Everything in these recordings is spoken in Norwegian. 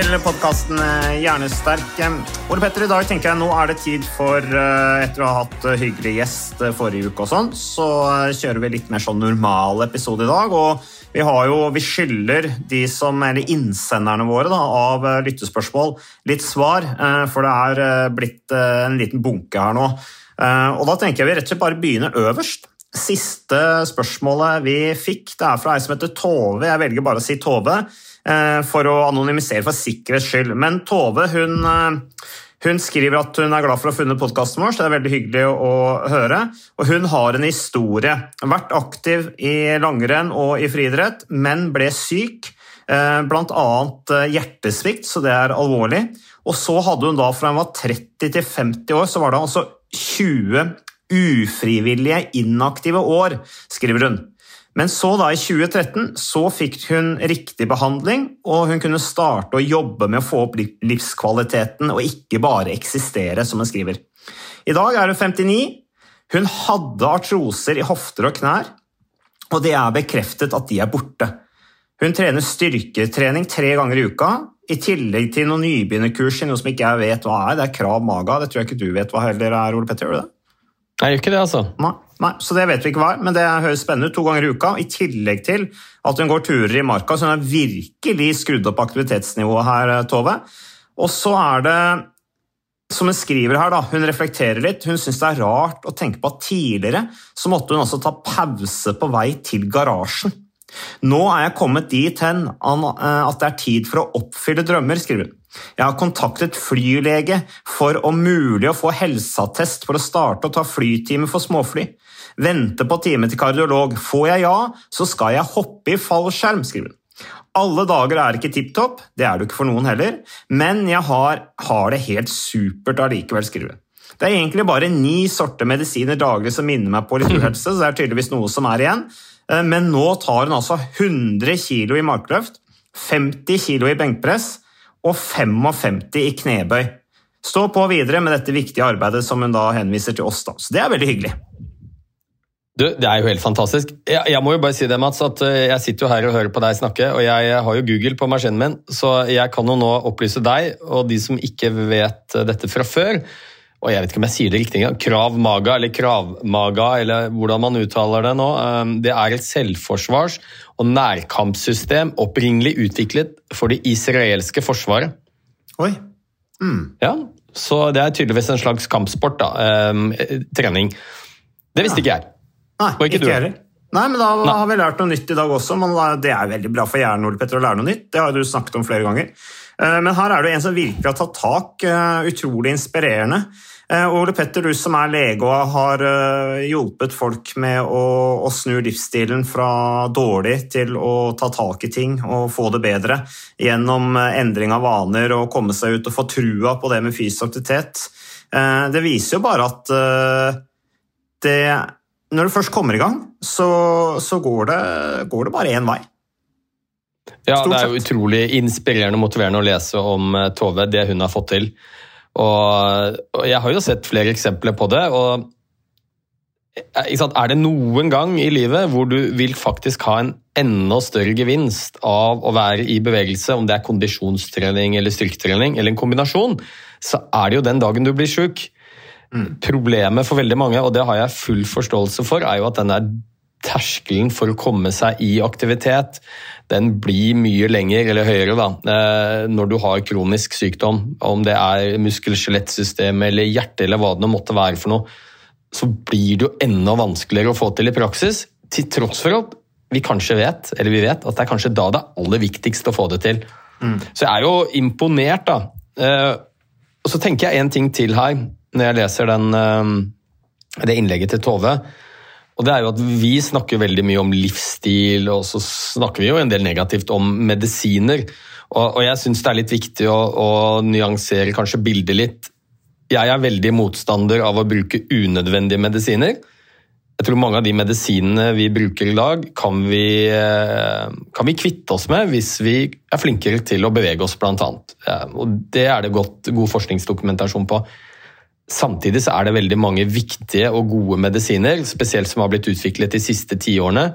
Til podkasten Hjernesterk. Ole Petter, i dag tenker jeg nå er det tid for, eh, etter å ha hatt eh, hyggelig gjest eh, forrige uke og sånn, så eh, kjører vi litt mer sånn normal episode i dag. Og vi har jo, vi skylder de som, eller innsenderne våre da, av eh, lyttespørsmål litt svar, eh, for det er eh, blitt eh, en liten bunke her nå. Eh, Og da tenker jeg vi rett og slett bare begynner øverst. Siste spørsmålet vi fikk, det er fra ei som heter Tove. Jeg velger bare å si Tove eh, for å anonymisere for sikkerhets skyld. Men Tove hun, eh, hun skriver at hun er glad for å ha funnet podkasten vår, så det er veldig hyggelig å høre. Og hun har en historie. Vært aktiv i langrenn og i friidrett, men ble syk. Bl.a. Eh, hjertesvikt, så det er alvorlig. Og så hadde hun da fra hun var 30 til 50 år, så var det altså 20 ufrivillige inaktive år, skriver hun. Men så da i 2013 så fikk hun riktig behandling, og hun kunne starte å jobbe med å få opp livskvaliteten og ikke bare eksistere, som hun skriver. I dag er hun 59. Hun hadde artroser i hofter og knær, og det er bekreftet at de er borte. Hun trener styrketrening tre ganger i uka, i tillegg til noen nybegynnerkurs i noe som ikke jeg vet hva er. Det er krav maga. Det tror jeg ikke du vet hva heller er, Ole Petter. Gjør du det? Nei, gjør ikke det, altså. Nei, nei, så det vet vi ikke hva er, men det høres spennende ut. To ganger i uka, i tillegg til at hun går turer i marka, så hun har virkelig skrudd opp aktivitetsnivået her, eh, Tove. Og så er det, som hun skriver her, da, hun reflekterer litt. Hun syns det er rart å tenke på at tidligere så måtte hun også ta pause på vei til garasjen. Nå er jeg kommet dit hen eh, at det er tid for å oppfylle drømmer, skriver hun. Jeg har kontaktet flylege for om mulig å få helseattest for å starte å ta flytime for småfly. Vente på time til kardiolog. Får jeg ja, så skal jeg hoppe i fallskjerm, skriver hun. Alle dager er ikke tipp topp, det er det ikke for noen heller, men jeg har, har det helt supert allikevel, skriver hun. Det er egentlig bare ni sorter medisiner daglig som minner meg på litt uhelse, så det er tydeligvis noe som er igjen. Eh, Men nå tar hun altså 100 kg i markløft, 50 kg i benkpress og 55 i knebøy. Stå på videre med dette viktige arbeidet som hun da henviser til oss. da. Så det er veldig hyggelig. Du, det er jo helt fantastisk. Jeg, jeg må jo bare si det, Mats, at eh, jeg sitter jo her og hører på deg snakke, og jeg har jo Google på maskinen min, så jeg kan jo nå opplyse deg og de som ikke vet eh, dette fra før, og jeg vet ikke om jeg sier det riktig engang, Krav Maga, eller Kravmaga, eller hvordan man uttaler det nå, eh, det er et selvforsvars- og nærkampsystem opprinnelig utviklet for det israelske forsvaret. Oi. Ja, så det er tydeligvis en slags kampsport, da. eh, trening. Det visste ikke jeg. Nei, Og ikke ikke heller. Nei, men da Nei. har vi lært noe nytt i dag også. Men det er veldig bra for hjernen Ole Petter, å lære noe nytt. Det har du snakket om flere ganger. Eh, Men her er det en som virkelig har tatt tak. eh, Utrolig inspirerende. Eh, Ole Petter, du som er lege og har hjulpet folk med å, å snu livsstilen fra dårlig til å ta tak i ting og få det bedre gjennom endring av vaner og komme seg ut og få trua på det med fysisk aktivitet. Det viser jo bare at det når du først kommer i gang, så, så går, det, går det bare én vei. Ja, Stort det er jo utrolig inspirerende og motiverende å lese om eh, Tove, det hun har fått til. Og, og jeg har jo sett flere eksempler på det, og sant? Er det noen gang i livet hvor du vil faktisk ha en enda større gevinst av å være i bevegelse, om det er kondisjonstrening eller styrketrening eller en kombinasjon, så er det jo den dagen du blir sjuk. Problemet for veldig mange, og det har jeg full forståelse for, er jo at denne terskelen for å komme seg i aktivitet, den blir mye lenger eller høyere da, eh, når du har kronisk sykdom. Om det er muskel-skjelettsystemet eller hjerte eller hva det nå måtte være for noe, så blir det jo enda vanskeligere å få til i praksis, til tross for at vi kanskje vet, eller vi vet, at det er kanskje da det er aller viktigst å få det til. Så jeg er jo imponert, da. Eh, Og så tenker jeg en ting til her, når jeg leser den, eh, det innlegget til Tove. Og det er jo at Vi snakker veldig mye om livsstil, og så snakker vi jo en del negativt om medisiner. Og, og jeg syns det er litt viktig å, å nyansere kanskje bildet litt. Jeg er veldig motstander av å bruke unødvendige medisiner. Jeg tror mange av de medisinene vi bruker i dag, kan vi, eh, kan vi kvitte oss med hvis vi er flinkere til å bevege oss, bl.a. Og det er det godt, god forskningsdokumentasjon på. Samtidig så er det veldig mange viktige og gode medisiner, spesielt som har blitt utviklet de siste tiårene,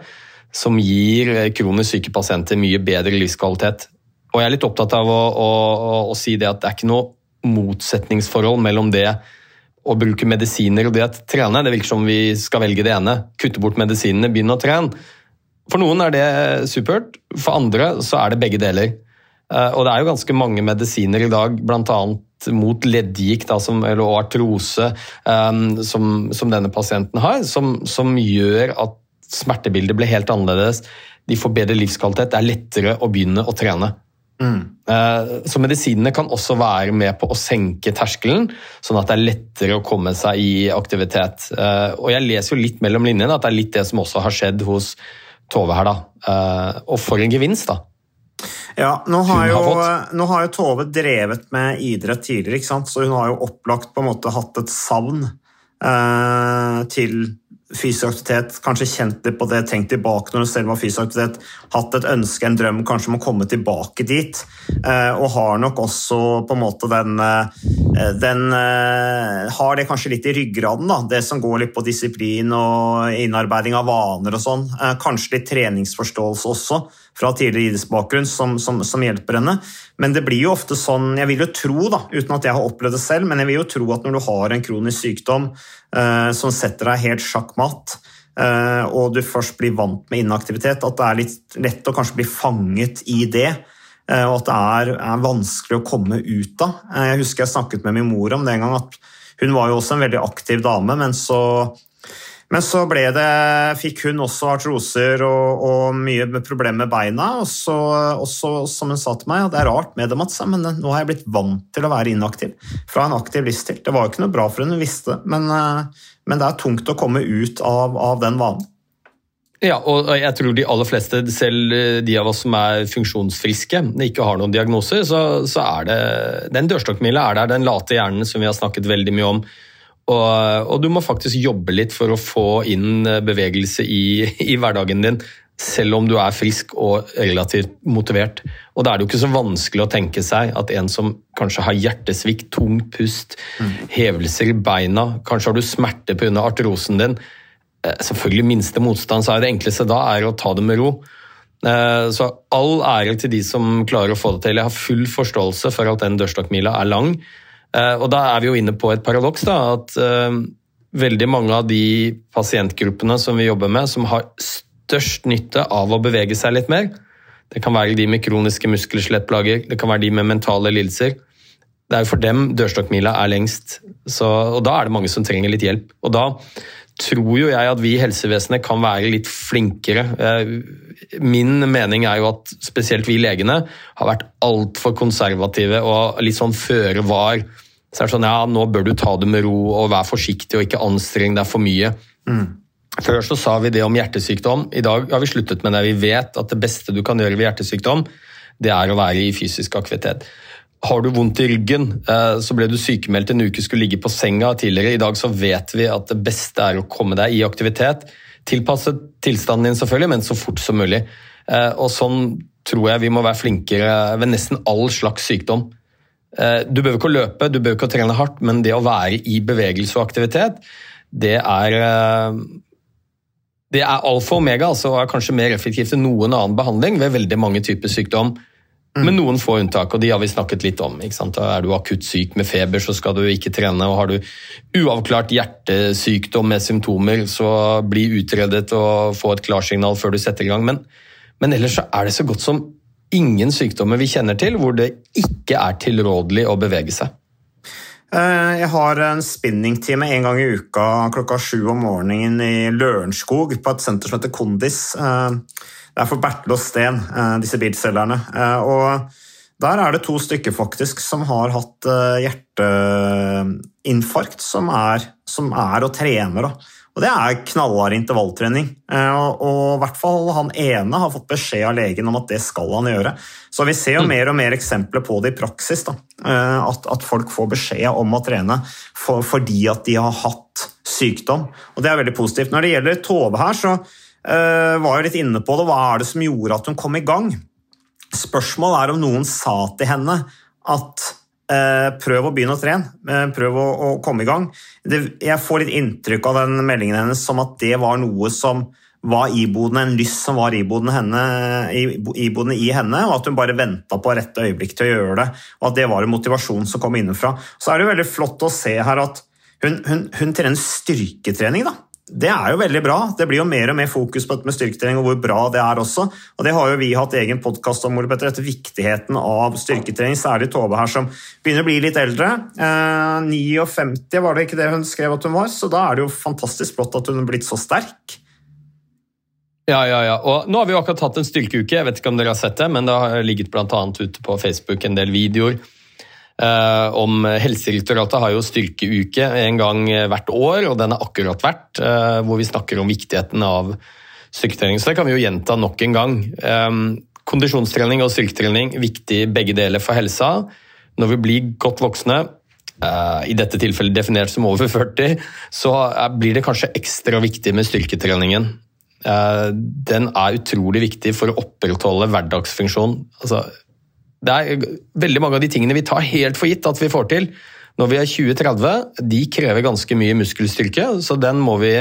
som gir eh, kronisk syke pasienter mye bedre livskvalitet. Og jeg er litt opptatt av å, å, å, si det at det er ikke noe motsetningsforhold mellom det å bruke medisiner og det å trene. Det virker som vi skal velge det ene. Kutte bort medisinene, begynne å trene. For noen er det supert, for andre så er det begge deler. Eh, Og det er jo ganske mange medisiner i dag, bl.a. mot leddgikt eller artrose, eh, som, som denne pasienten har, som, som gjør at smertebildet blir helt annerledes. De får bedre livskvalitet, det er lettere å begynne å trene. Mm. Så medisinene kan også være med på å senke terskelen, sånn at det er lettere å komme seg i aktivitet. Eh, Og jeg leser jo litt mellom linjene at det er litt det som også har skjedd hos Tove her, da. Eh, Og for en gevinst, da. Ja, nå har, jo, har nå har jo Tove drevet med idrett tidligere, ikke sant? så hun har jo opplagt på en måte hatt et savn eh, til fysisk aktivitet. Kanskje kjent litt på det, tenkt tilbake når hun selv var fysisk aktivitet. Hatt et ønske, en drøm kanskje om å komme tilbake dit. Eh, og har nok også på en måte den, eh, den eh, Har det kanskje litt i ryggraden, da. Det som går litt på disiplin og innarbeiding av vaner og sånn. Eh, kanskje litt treningsforståelse også fra tidligere idrettsbakgrunn som, som, som hjelper henne. Men det blir jo ofte sånn, jeg vil jo tro, da, uten at jeg har opplevd det selv, men jeg vil jo tro at når du har en kronisk sykdom eh, som setter deg helt sjakkmatt, eh, og du først blir vant med inaktivitet, at det er litt lett å kanskje bli fanget i det. eh, Og at det er, er vanskelig å komme ut av. Eh, Jeg husker jeg snakket med min mor om det en gang, at hun var jo også en veldig aktiv dame, men så men så det, fikk hun også artroser og, og mye problemer med beina. Og så, og så, som hun sa til meg, det er rart med det, Mats, men nå har jeg blitt vant til å være inaktiv fra en aktiv livsstil. Det var jo ikke noe bra for henne, hun visste det, men, eh, men det er tungt å komme ut av, av den vanen. Ja, og jeg tror de aller fleste, selv de av oss som er funksjonsfriske, ikke har noen diagnoser, så, så er det Den dørstokkmila er der, den late hjernen som vi har snakket veldig mye om. Og, og du må faktisk jobbe litt for å få inn bevegelse i, i hverdagen din, selv om du er frisk og relativt motivert. Og da er det jo ikke så vanskelig å tenke seg at en som kanskje har hjertesvikt, tung pust, hevelser i beina, kanskje har du smerte pga. artrosen din, eh, selvfølgelig minste motstand, så er det enkleste da er å ta det med ro. Eh, Så all ære til de som klarer å få det til. Jeg har full forståelse for at den dørstokkmila er lang. Eh, Og da er vi jo inne på et paradoks, da, at eh, veldig mange av de pasientgruppene som vi jobber med, som har størst nytte av å bevege seg litt mer, det kan være de med kroniske muskel-skjelettplager, det kan være de med mentale lidelser. Det er jo for dem dørstokkmila er lengst, så, og da er det mange som trenger litt hjelp. Og da tror jo jeg at vi i helsevesenet kan være litt flinkere. Eh, Min mening er jo at spesielt vi legene har vært altfor konservative og litt sånn føre var. Så er det sånn, ja, nå bør du ta det med ro og være forsiktig og ikke anstreng deg for mye. Før så sa vi det om hjertesykdom. I dag har vi sluttet med det. Vi vet at det beste du kan gjøre ved hjertesykdom, det er å være i fysisk aktivitet. Har du vondt i ryggen, eh, så ble du sykemeldt en uke, skulle ligge på senga tidligere. I dag så vet vi at det beste er å komme deg i aktivitet. Tilpasse tilstanden din selvfølgelig, men så fort som mulig. Eh, Og sånn tror jeg vi må være flinkere ved nesten all slags sykdom. Eh, Du behøver ikke å løpe, du behøver ikke å trene hardt, men det å være i bevegelse og aktivitet, det er eh, det er alfa og omega, altså er kanskje mer effektivt enn noen annen behandling ved veldig mange typer sykdom. Men noen få unntak, og de har vi snakket litt om. Er du akutt syk med feber, så skal du ikke trene. og Har du uavklart hjertesykdom med symptomer, så bli utredet og få et klarsignal før du setter i gang. Men, men ellers så er det så godt som ingen sykdommer vi kjenner til hvor det ikke er tilrådelig å bevege seg. Eh, jeg har en spinningtime en gang i uka klokka sju om morgenen i Lørenskog på et senter som heter Kondis. Eh, det er for Bertel og Sten, eh, disse bilselgerne. Og der er det to stykker faktisk som har hatt hjerteinfarkt, som er, som er og trener. Da. Og det er knallhard intervalltrening. Og i hvert fall han ene har fått beskjed av legen om at det skal han gjøre. Så vi ser jo mm. mer og mer eksempler på det i praksis. Da. At, at folk får beskjed om å trene for, fordi at de har hatt sykdom. Og det er veldig positivt. Når det gjelder Tove her, så uh, var jeg litt inne på det. Hva er det som gjorde at hun kom i gang? Spørsmålet er om noen sa til henne at prøv å begynne å trene, prøv å, å, komme i gang. Det, jeg får litt inntrykk av den meldingen hennes som at det var noe som var iboende, en lyst som var iboende, henne, iboende i henne, og at hun bare venta på rette øyeblikk til å gjøre det. Og at det var en motivasjon som kom innenfra. Så er det veldig flott å se her at hun, hun, hun trener styrketrening. da. Det er jo veldig bra. Det blir jo mer og mer fokus på dette med styrketrening og hvor bra det er også. Og det har jo vi hatt egen podkast om, Ole Petter, etter viktigheten av styrketrening, særlig Tove her, som begynner å bli litt eldre. Eh, 59 var det ikke det hun skrev at hun var, så da er det jo fantastisk flott at hun er blitt så sterk. Ja, ja, ja. Og nå har vi jo akkurat hatt en styrkeuke, jeg vet ikke om dere har sett det, men det har ligget bl.a. ute på Facebook en del videoer om Helsedirektoratet har jo styrkeuke en gang hvert år, og den er akkurat vært, uh, hvor vi snakker om viktigheten av styrketrening. Så det kan vi jo gjenta nok en gang. Um, kondisjonstrening og styrketrening viktig begge deler for helsa. Når vi blir godt voksne, i dette tilfellet definert som over 40, så blir det kanskje ekstra viktig med styrketreningen. Den er utrolig viktig for å opprettholde hverdagsfunksjon. Altså, det er veldig mange av de tingene vi tar helt for gitt at vi får til når vi er 20-30, de krever ganske mye muskelstyrke, så den vi,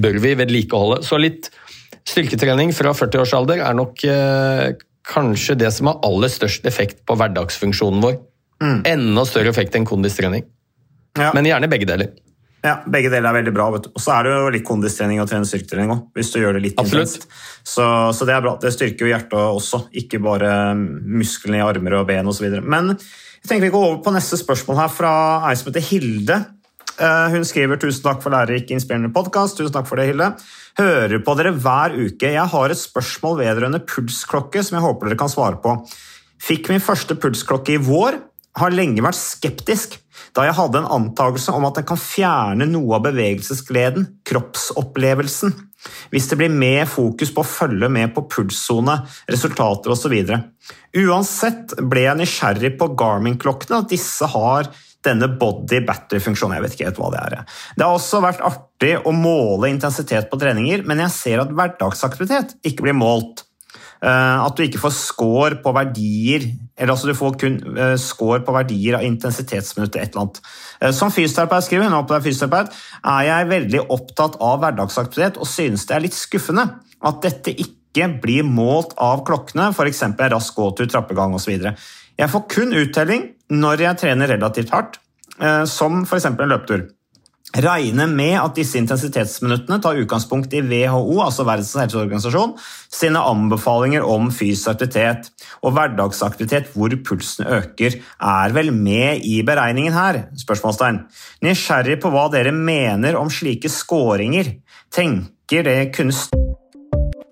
bør vi vedlikeholde. Så litt styrketrening fra 40-årsalder er nok eh, kanskje det som har aller størst effekt på hverdagsfunksjonen vår. Mm. Enda større effekt enn kondistrening. Ja. Men gjerne begge deler. Ja, Begge deler er veldig bra. vet du. Og så er det jo litt kondistrening og trene styrketrening òg, hvis du gjør det litt intenst. Så, så, det er bra. Det styrker jo hjertet også, ikke bare musklene i armer og ben osv. Men jeg tenker vi går over på neste spørsmål her fra ei som heter Hilde. Eh, hun skriver 'Tusen takk for lærerik, inspirerende podkast'. Tusen takk for det, Hilde. Hører på dere hver uke. Jeg har et spørsmål vedrørende pulsklokke som jeg håper dere kan svare på. Fikk min første pulsklokke i vår. Har lenge vært skeptisk da jeg hadde en antakelse om at den kan fjerne noe av bevegelsesgleden, kroppsopplevelsen, hvis det blir mer fokus på å følge med på pulssone, resultater osv. Uansett ble jeg nysgjerrig på Garmin-klokkene, at disse har denne body battery-funksjonen. Jeg vet ikke helt hva det er. Det har også vært artig å måle intensitet på treninger, men jeg ser at hverdagsaktivitet ikke blir målt. Eh, at du ikke får score på verdier eller altså du får kun uh, score på verdier av intensitetsminuttet et eller annet. Uh, som fysioterapeut skriver hun, er, fysioterapeut, er jeg veldig opptatt av hverdagsaktivitet og synes det er litt skuffende at dette ikke blir målt av klokkene, f.eks. rask gåtur, trappegang osv. Jeg får kun uttelling når jeg trener relativt hardt, som f.eks. en løpetur regner med at disse intensitetsminuttene tar utgangspunkt i WHO, altså Verdens helseorganisasjon, sine anbefalinger om fysisk aktivitet. Og hverdagsaktivitet hvor pulsen øker, er vel med i beregningen her? spørsmålstegn. Nysgjerrig på hva dere mener om slike skåringer. Tenker det kunne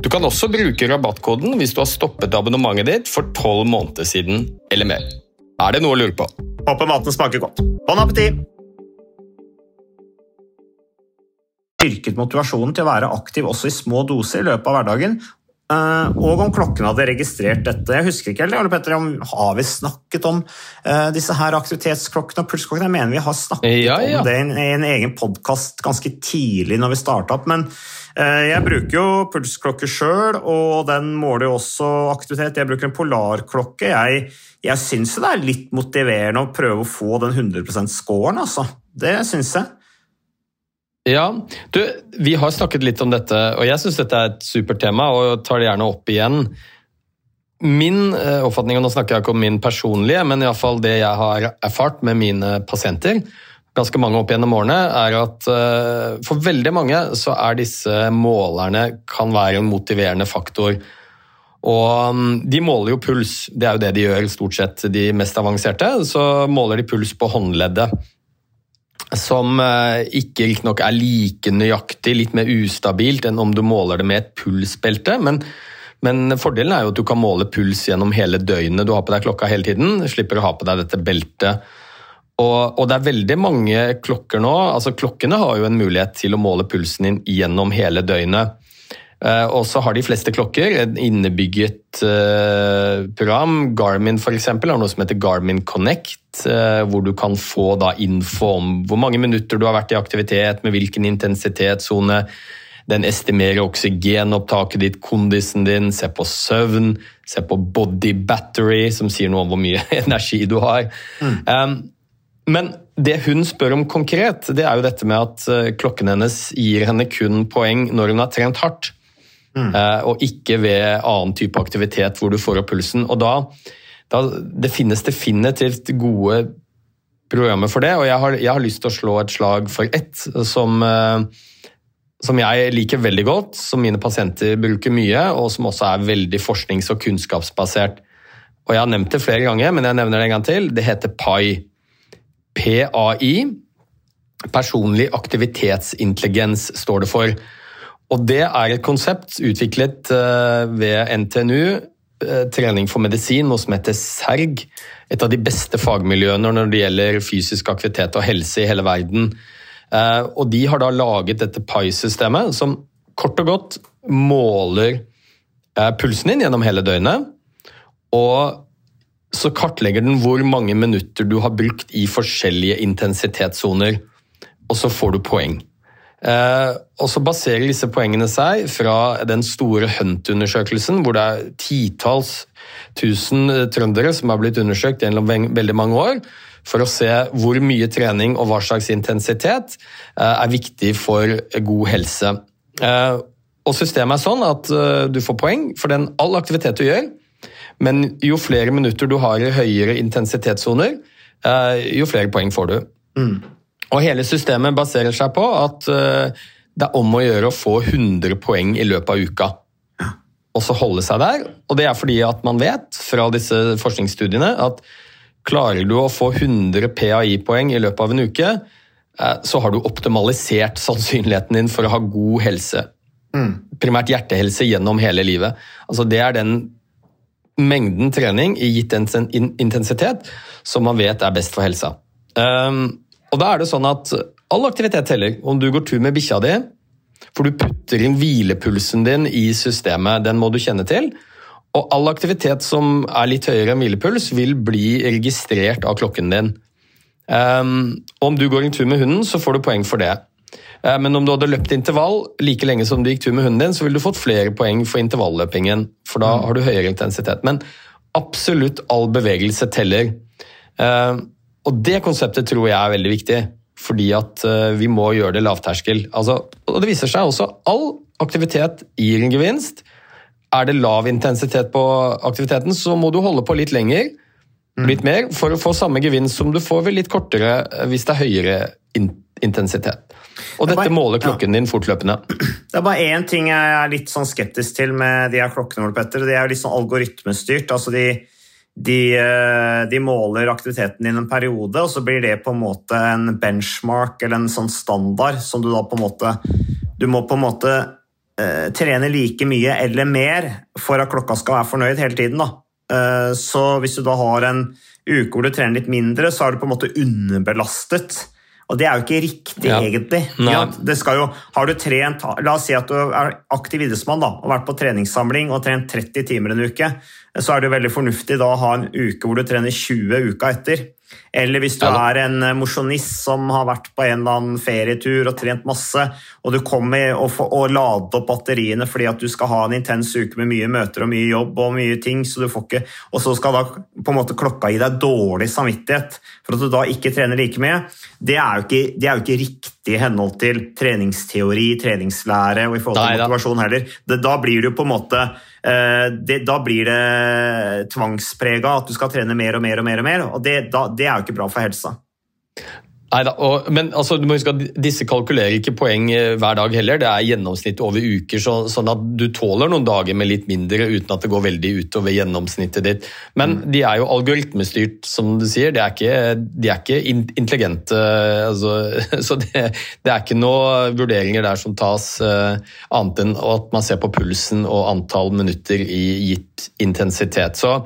Du kan også bruke rabattkoden hvis du har stoppet abonnementet ditt for tolv måneder siden eller mer. Er det noe å lure på? Håper maten smaker godt. Bon appétit! Styrket motivasjonen til å være aktiv også i små doser i løpet av hverdagen, og om klokken hadde registrert dette. Jeg husker ikke heller, Ole Petter, om har vi snakket om eh, disse her aktivitetsklokkene og pulsklokkene? Jeg mener vi har snakket Ja, ja. om det i en, i en egen podkast ganske tidlig når vi starta opp, men eh, jeg bruker jo pulsklokke sjøl, og den måler jo også aktivitet. Jeg bruker en polarklokke. Jeg, jeg syns det er litt motiverende å prøve å få den 100% scoren, altså. Det syns jeg. Ja, du, Vi har snakket litt om dette, og jeg syns dette er et supert tema, og tar det gjerne opp igjen. Min eh, oppfatning, og nå snakker jeg ikke om min personlige, men i alle fall det jeg har erfart med mine pasienter, ganske mange opp gjennom årene, er at eh, for veldig mange så er disse målerne kan være en motiverende faktor. Og mm, de måler jo puls, det er jo det de gjør stort sett de mest avanserte. Så måler de puls på håndleddet som eh, ikke riktignok er like nøyaktig, litt mer ustabilt enn om du måler det med et pulsbelte. Men, men fordelen er jo at du kan måle puls gjennom hele døgnet. Du har på deg klokka hele tiden, slipper å ha på deg dette beltet. Og, og det er veldig mange klokker nå. altså Klokkene har jo en mulighet til å måle pulsen din gjennom hele døgnet. Eh, Og så har de fleste klokker et innebygget eh, program. Garmin eksempel, har noe som heter Garmin Connect, eh, hvor du kan få da info om hvor mange minutter du har vært i aktivitet, med hvilken intensitetssone. Den estimerer oksygenopptaket ditt, kondisen din, se på søvn, se på body battery, som sier noe om hvor mye energi du har. Um, men det hun spør om konkret, det er jo dette med at klokken hennes gir henne kun poeng når hun har trent hardt. Eh, og ikke ved annen type aktivitet hvor du får opp pulsen. Og da, da Det finnes definitivt gode programmer for det, og jeg har, jeg har lyst til å slå et slag for ett som, eh, som jeg liker veldig godt, som mine pasienter bruker mye, og som også er veldig forsknings- og kunnskapsbasert. Og Jeg har nevnt det flere ganger, men jeg nevner det en gang til. Det heter PAI. PAI. Personlig aktivitetsintelligens står det for. Og det er et konsept utviklet eh, ved NTNU eh, trening for medisin, noe som heter SERG. Et av de beste fagmiljøene når det gjelder fysisk aktivitet og helse i hele verden. Eh, og de har da laget dette PAI-systemet, som kort og godt måler pulsen din gjennom hele døgnet. Og så kartlegger den hvor mange minutter du har brukt i forskjellige intensitetssoner. Og så får du poeng. Eh, og så baserer disse poengene seg fra den store Hunt-undersøkelsen, hvor det er titalls tusen trøndere som har blitt undersøkt gjennom veldig mange år, for å se hvor mye trening og hva slags intensitet eh, er viktig for god helse. Eh, og Systemet er sånn at du får poeng for den all aktivitet du gjør, men jo flere minutter du har i høyere intensitetssoner, jo flere poeng får du. Mm. Og hele systemet baserer seg på at eh, det er om å gjøre å få 100 poeng i løpet av uka. Og så holde seg der. Og det er fordi at man vet fra disse forskningsstudiene at klarer du å få 100 PAI-poeng i løpet av en uke, eh, så har du optimalisert sannsynligheten din for å ha god helse. Mm. Primært hjertehelse gjennom hele livet. Altså Det er den mengden trening i gitt intensitet som man vet er best for helsa. Um, og da er det sånn at all aktivitet teller. Om du går tur med bikkja di, for du putter inn hvilepulsen din i systemet, den må du kjenne til. Og all aktivitet som er litt høyere enn hvilepuls, vil bli registrert av klokken din. Um, om du går en tur med hunden, så får du poeng for det. Uh, men om du hadde løpt intervall like lenge som du gikk tur med hunden din, så ville du fått flere poeng for intervalløpingen, for da mm. har du høyere intensitet. Men absolutt all bevegelse teller. Uh, og det konseptet tror jeg er veldig viktig, fordi at eh, vi må gjøre det lavterskel. Altså, og det viser seg også all aktivitet gir en gevinst. Er det lav intensitet på aktiviteten, så må du holde på litt lenger, mm. litt mer, for å få samme gevinst som du får ved litt kortere eh, hvis det er høyere intensitet. Og dette bare, måler klokken ja. din fortløpende. Det er bare én ting jeg er litt sånn skeptisk til med de her klokkene, Petter. Det er jo litt sånn algoritmestyrt. altså de de, eh, de, måler aktiviteten din en periode, og så blir det på en måte en benchmark eller en sånn standard som du da på en måte Du må på en måte eh, trene like mye eller mer for at klokka skal være fornøyd hele tiden. Da. Eh, så hvis du da har en uke hvor du trener litt mindre, så er du på en måte underbelastet. Og det er jo ikke riktig, ja. egentlig. Jo, har du trent, La oss si at du er aktiv idrettsmann da, og vært på treningssamling og trent 30 timer en uke så er det veldig fornuftig da å ha en uke hvor du trener 20 uka etter. Eller hvis du er en eh, mosjonist som har vært på en eller annen ferietur og trent masse, og du kommer og, får, og lader opp batteriene fordi at du skal ha en intens uke med mye møter og mye jobb og mye ting, så du får ikke, og så skal da på en måte klokka gi deg dårlig samvittighet for at du da ikke trener like mye, det er jo ikke, det er jo ikke riktig i henhold til treningsteori, treningslære og i forhold til Nei, motivasjon heller. Det, da blir det jo på en måte Eh, det, da blir det tvangsprega at du skal trene mer og mer og mer. og mer, og det, da, det er jo ikke bra for helsa. Neida, og, men altså, du må huske at disse kalkulerer ikke poeng eh, hver dag heller. Det er gjennomsnitt over uker, så, sånn at du tåler noen dager med litt mindre uten at det går veldig utover gjennomsnittet ditt. Men mm. de er jo algoritmestyrt, som du sier. De er ikke, de er ikke intelligente. Altså, så det, det, er ikke noen vurderinger der som tas, uh, annet enn at man ser på pulsen og antall minutter i gitt intensitet. Så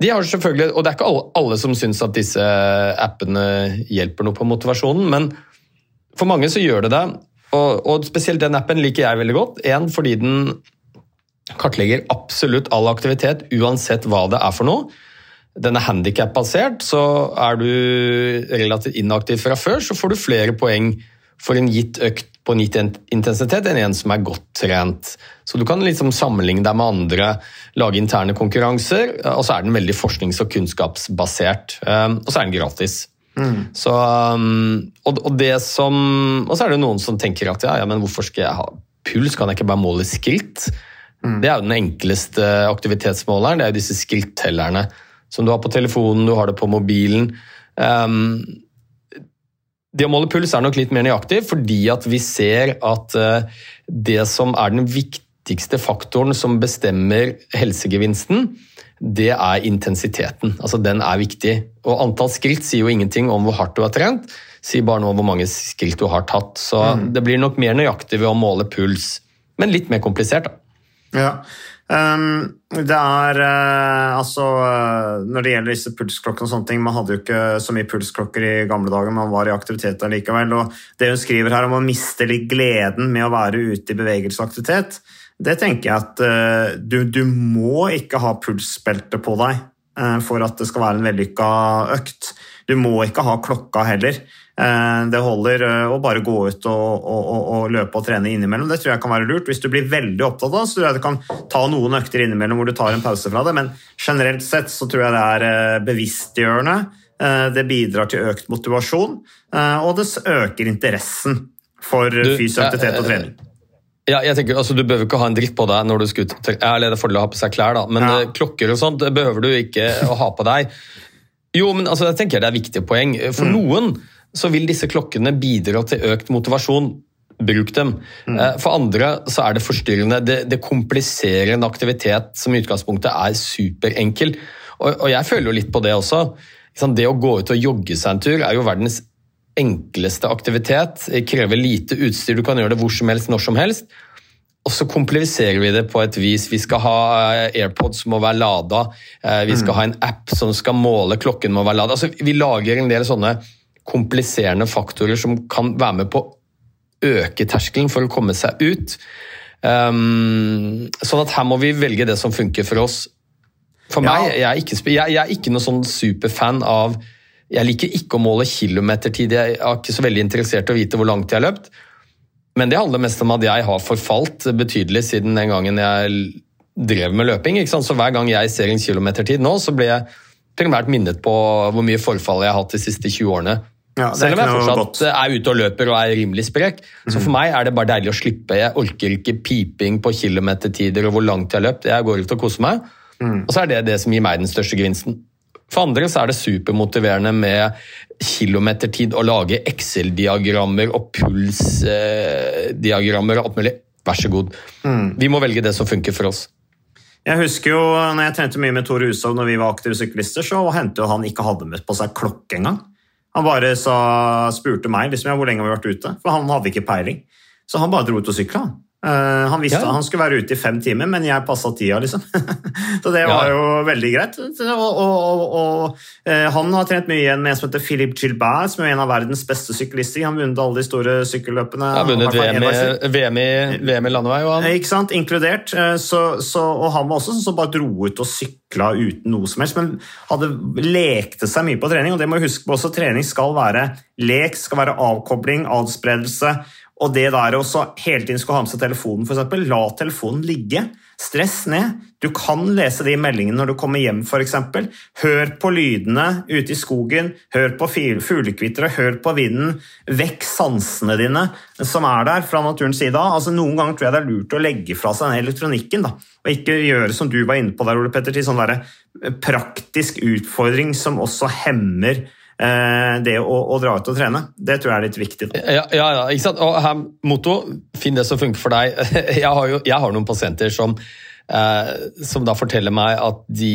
de har selvfølgelig, og Det er ikke alle, alle som syns at disse appene hjelper noe på motivasjonen, men for mange så gjør det det. Og, og spesielt den appen liker jeg veldig godt. En, fordi den kartlegger absolutt all aktivitet, uansett hva det er for noe. Den er handikap-basert, så er du relativt inaktiv fra før, så får du flere poeng for en gitt økt på en gitt intensitet enn en som er godt trent. Så du kan liksom sammenligne deg med andre, lage interne konkurranser, og så er den veldig forsknings- og kunnskapsbasert. Um, og så er den gratis. Mm. Så, og, og, det som, og så er det noen som tenker at ja, ja, men hvorfor skal jeg ha puls, kan jeg ikke bare måle skritt? Mm. Det er jo den enkleste aktivitetsmåleren, det er jo disse skrittellerne som du har på telefonen, du har det på mobilen. Um, det å måle puls er nok litt mer nøyaktig, fordi at vi ser at eh, det som er den viktigste faktoren som bestemmer helsegevinsten, det er intensiteten. Altså Den er viktig. Og antall skritt sier jo ingenting om hvor hardt du har trent, sier bare noe om hvor mange skritt du har tatt. Så mm. det blir nok mer nøyaktig ved å måle puls, men litt mer komplisert, da. Ja, det er uh, altså uh, Når det gjelder disse pulsklokkene og sånne ting Man hadde jo ikke så mye pulsklokker i gamle dager, man var i aktivitet likevel. Og det hun skriver her om å miste litt gleden med å være ute i bevegelsesaktivitet, det tenker jeg at uh, du, du, må ikke ha pulsbelte på deg for at det skal være en vellykka økt. Du må ikke ha klokka heller. Eh, det holder eh, å bare gå ut og, og, og, løpe og trene innimellom. Det tror jeg kan være lurt. Hvis du blir veldig opptatt av det, så tror jeg du kan ta noen økter innimellom hvor du tar en pause fra det, men generelt sett så tror jeg det er eh, bevisstgjørende. Det bidrar til økt motivasjon, og det øker interessen for fysisk aktivitet og trening. Ja, jeg tenker, altså, Du behøver ikke ha en dritt på deg når du skal ut. Jeg er det fordel å ha på seg klær, da, men ja. klokker og sånt behøver du ikke å ha på deg. Jo, men altså, jeg tenker det er viktige poeng. For mm. noen så vil disse klokkene bidra til økt motivasjon. Bruk dem. Mm. Eh, for andre så er det forstyrrende. Det, det, kompliserer en aktivitet som i utgangspunktet er superenkel. Og, og jeg føler jo litt på det også. Det å gå ut og jogge seg en tur er jo verdens enkleste aktivitet. Det krever lite utstyr, du kan gjøre det hvor som helst, når som helst. Og så kompliserer vi det på et vis. Vi skal ha eh, AirPods som må være lada. Eh, vi skal mm. ha en app som skal måle klokken må være lada. Altså, vi lager en del sånne kompliserende faktorer som kan være med på å øke terskelen for å komme seg ut. Um, sånn at her må vi velge det som funker for oss. For ja. meg, jeg er, ikke, jeg, jeg er ikke noe sånn superfan av Jeg liker ikke å måle kilometertid, jeg er ikke så veldig interessert i å vite hvor langt jeg har løpt. Men det handler mest om at jeg har forfalt betydelig siden den gangen jeg drev med løping. Så hver gang jeg ser en kilometertid nå, så blir jeg primært minnet på hvor mye forfall jeg har hatt de siste 20 årene. Ja, Selv om jeg fortsatt godt. er ute og løper og er rimelig sprek. Så mhm. for meg er det bare deilig å slippe. Jeg orker ikke piping på kilometertider og hvor langt jeg har løpt. Jeg går ut og koser meg. Mm. Og så er det det som gir meg den største gevinsten. For andre så er det supermotiverende med kilometertid å lage Excel-diagrammer og pulsdiagrammer og alt mulig. Vær så god. Mm. Vi må velge det som funker for oss. Jeg husker jo når jeg trente mye med Tore Hushovd når vi var aktive syklister, så hendte jo han ikke hadde med på seg klokke engang. Han bare sa, spurte meg liksom, ja, hvor lenge vi har vært ute, for han hadde ikke peiling. Så han bare dro ut og sykla. Uh, han visste ja. han skulle være ute i fem timer, men jeg passa tida, liksom. så det var ja. jo veldig greit. Og, og, og, uh, han har trent mye igjen med en som heter Philip Gilbert, som er en av verdens beste syklister. Han har vunnet alle de store sykkelløpene. Han har vunnet VM i, VM, i, VM i landevei. Og han. Ikke sant, inkludert. Så, så, og han var også sånn som bare dro ut og sykla uten noe som helst, men hadde lekte seg mye på trening. Og det må vi huske på også, trening skal være lek, skal være avkobling, adspredelse og det der også hele tiden skulle ha med seg telefonen, f.eks. La telefonen ligge. Stress ned. Du kan lese de meldingene når du kommer hjem, f.eks. Hør på lydene ute i skogen, hør på fuglekvitteret, hør på vinden. Vekk sansene dine som er der fra naturens side Altså, noen ganger tror jeg det er lurt å legge fra seg den elektronikken. Da. Og ikke gjøre som du var inne på der, Ole Petter, til sånn praktisk utfordring som også hemmer det å, å, dra ut og trene. Det tror jeg er litt viktig. Ja, ja, ja, ikke sant? Og her, Motto, finn det som funker for deg. Jeg har, jo, jeg har noen pasienter som, eh, som, da forteller meg at de,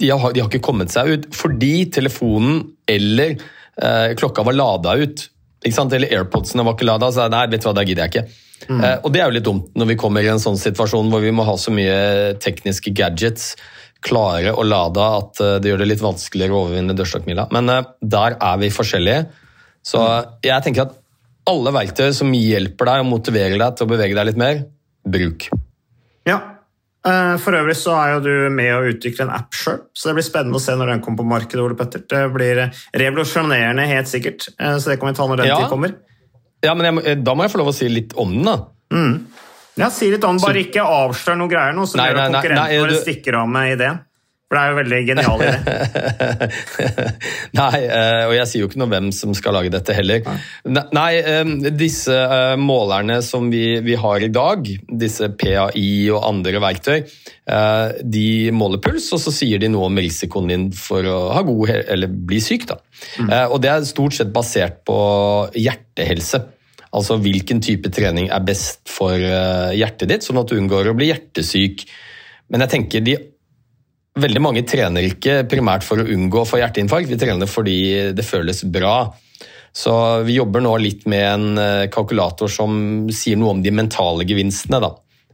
de, har, de har, ikke kommet seg ut fordi telefonen eller eh, klokka var lada ut. Ikke sant? Eller AirPodsene var ikke lada. Så nei, vet du hva, det gidder jeg ikke. Mm. Eh, og det er jo litt dumt når vi kommer i en sånn situasjon hvor vi må ha så mye tekniske gadgets klare å lade at eh, det gjør det litt vanskeligere å overvinne dørstokkmila. Men uh, der er vi forskjellige. Så jeg tenker at alle verktøy som hjelper deg og motiverer deg til å bevege deg litt mer, bruk. Ja. Eh, for øvrig så er jo du med å utvikle en app sjøl, så det blir spennende å se når den kommer på markedet. Ole Petter. Det blir revolusjonerende, helt sikkert, så det kan vi ta når den ja. tid kommer. Ja, men jeg, da må jeg få lov å si litt om den, da. Mm. Ja, Si litt om Bare ikke avslør noe greier nå, så blir gjør konkurrenter våre stikker av med ideen. For det er jo veldig genial idé. Nei, eh, og jeg sier jo ikke noe hvem som skal lage dette heller. Nei, eh, disse eh, målerne som vi, vi har i dag, disse PAI og andre verktøy, de måler puls, og så sier de noe om risikoen din for å ha god eller bli syk. Da. Mm. Og det er stort sett basert på hjertehelse. Altså hvilken type trening er best for hjertet ditt, sånn at du unngår å bli hjertesyk. Men jeg tenker de Veldig mange trener ikke primært for å unngå å få hjerteinfarkt, vi trener fordi det føles bra. Så vi jobber nå litt med en eh, kalkulator som sier noe om de mentale gevinstene. Da.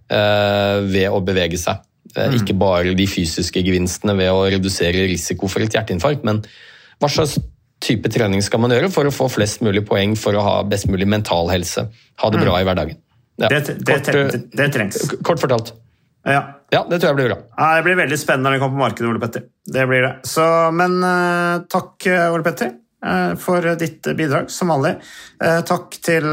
eh, ved å bevege seg. Mm. Ikke bare de fysiske gevinstene ved å redusere risiko for et hjerteinfarkt, men hva slags type trening skal man gjøre for å få flest mulig poeng for å ha best mulig mental helse? Ha det bra i hverdagen. Ja. Det, det, Kort, eh, det, trengs. Kort fortalt. Ja. Ja, det tror jeg blir bra. Ja, det blir veldig spennende når det kommer på markedet, Ole Petter. Det blir det. Så, men eh, takk, eh, Ole Petter, for ditt bidrag, som vanlig. Takk til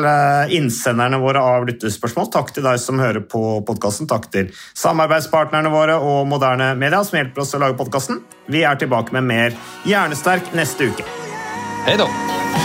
innsenderne våre av lyttespørsmål. Takk til deg som hører på podkasten. Takk til samarbeidspartnerne våre og Moderne Media, som hjelper oss å lage podkasten. Vi er tilbake med mer Hjernesterk neste uke. Hei da.